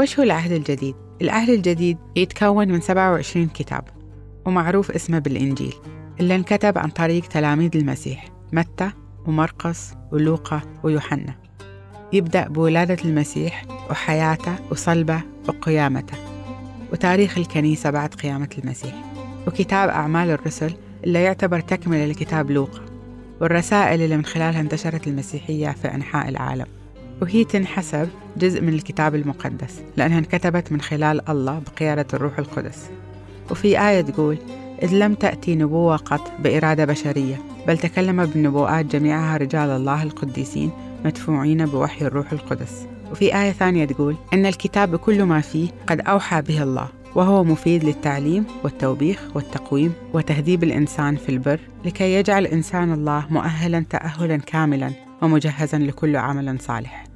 وش هو العهد الجديد؟ العهد الجديد يتكون من 27 كتاب ومعروف اسمه بالإنجيل اللي انكتب عن طريق تلاميذ المسيح متى ومرقس ولوقا ويوحنا. يبدأ بولادة المسيح وحياته وصلبه وقيامته وتاريخ الكنيسة بعد قيامة المسيح. وكتاب أعمال الرسل اللي يعتبر تكملة لكتاب لوقا والرسائل اللي من خلالها انتشرت المسيحية في أنحاء العالم. وهي تنحسب جزء من الكتاب المقدس لأنها انكتبت من خلال الله بقيادة الروح القدس. وفي آية تقول إذ لم تأتي نبوة قط بإرادة بشرية بل تكلم بالنبوءات جميعها رجال الله القديسين مدفوعين بوحي الروح القدس. وفي آية ثانية تقول إن الكتاب بكل ما فيه قد أوحى به الله وهو مفيد للتعليم والتوبيخ والتقويم وتهذيب الإنسان في البر لكي يجعل إنسان الله مؤهلا تأهلا كاملا ومجهزا لكل عمل صالح.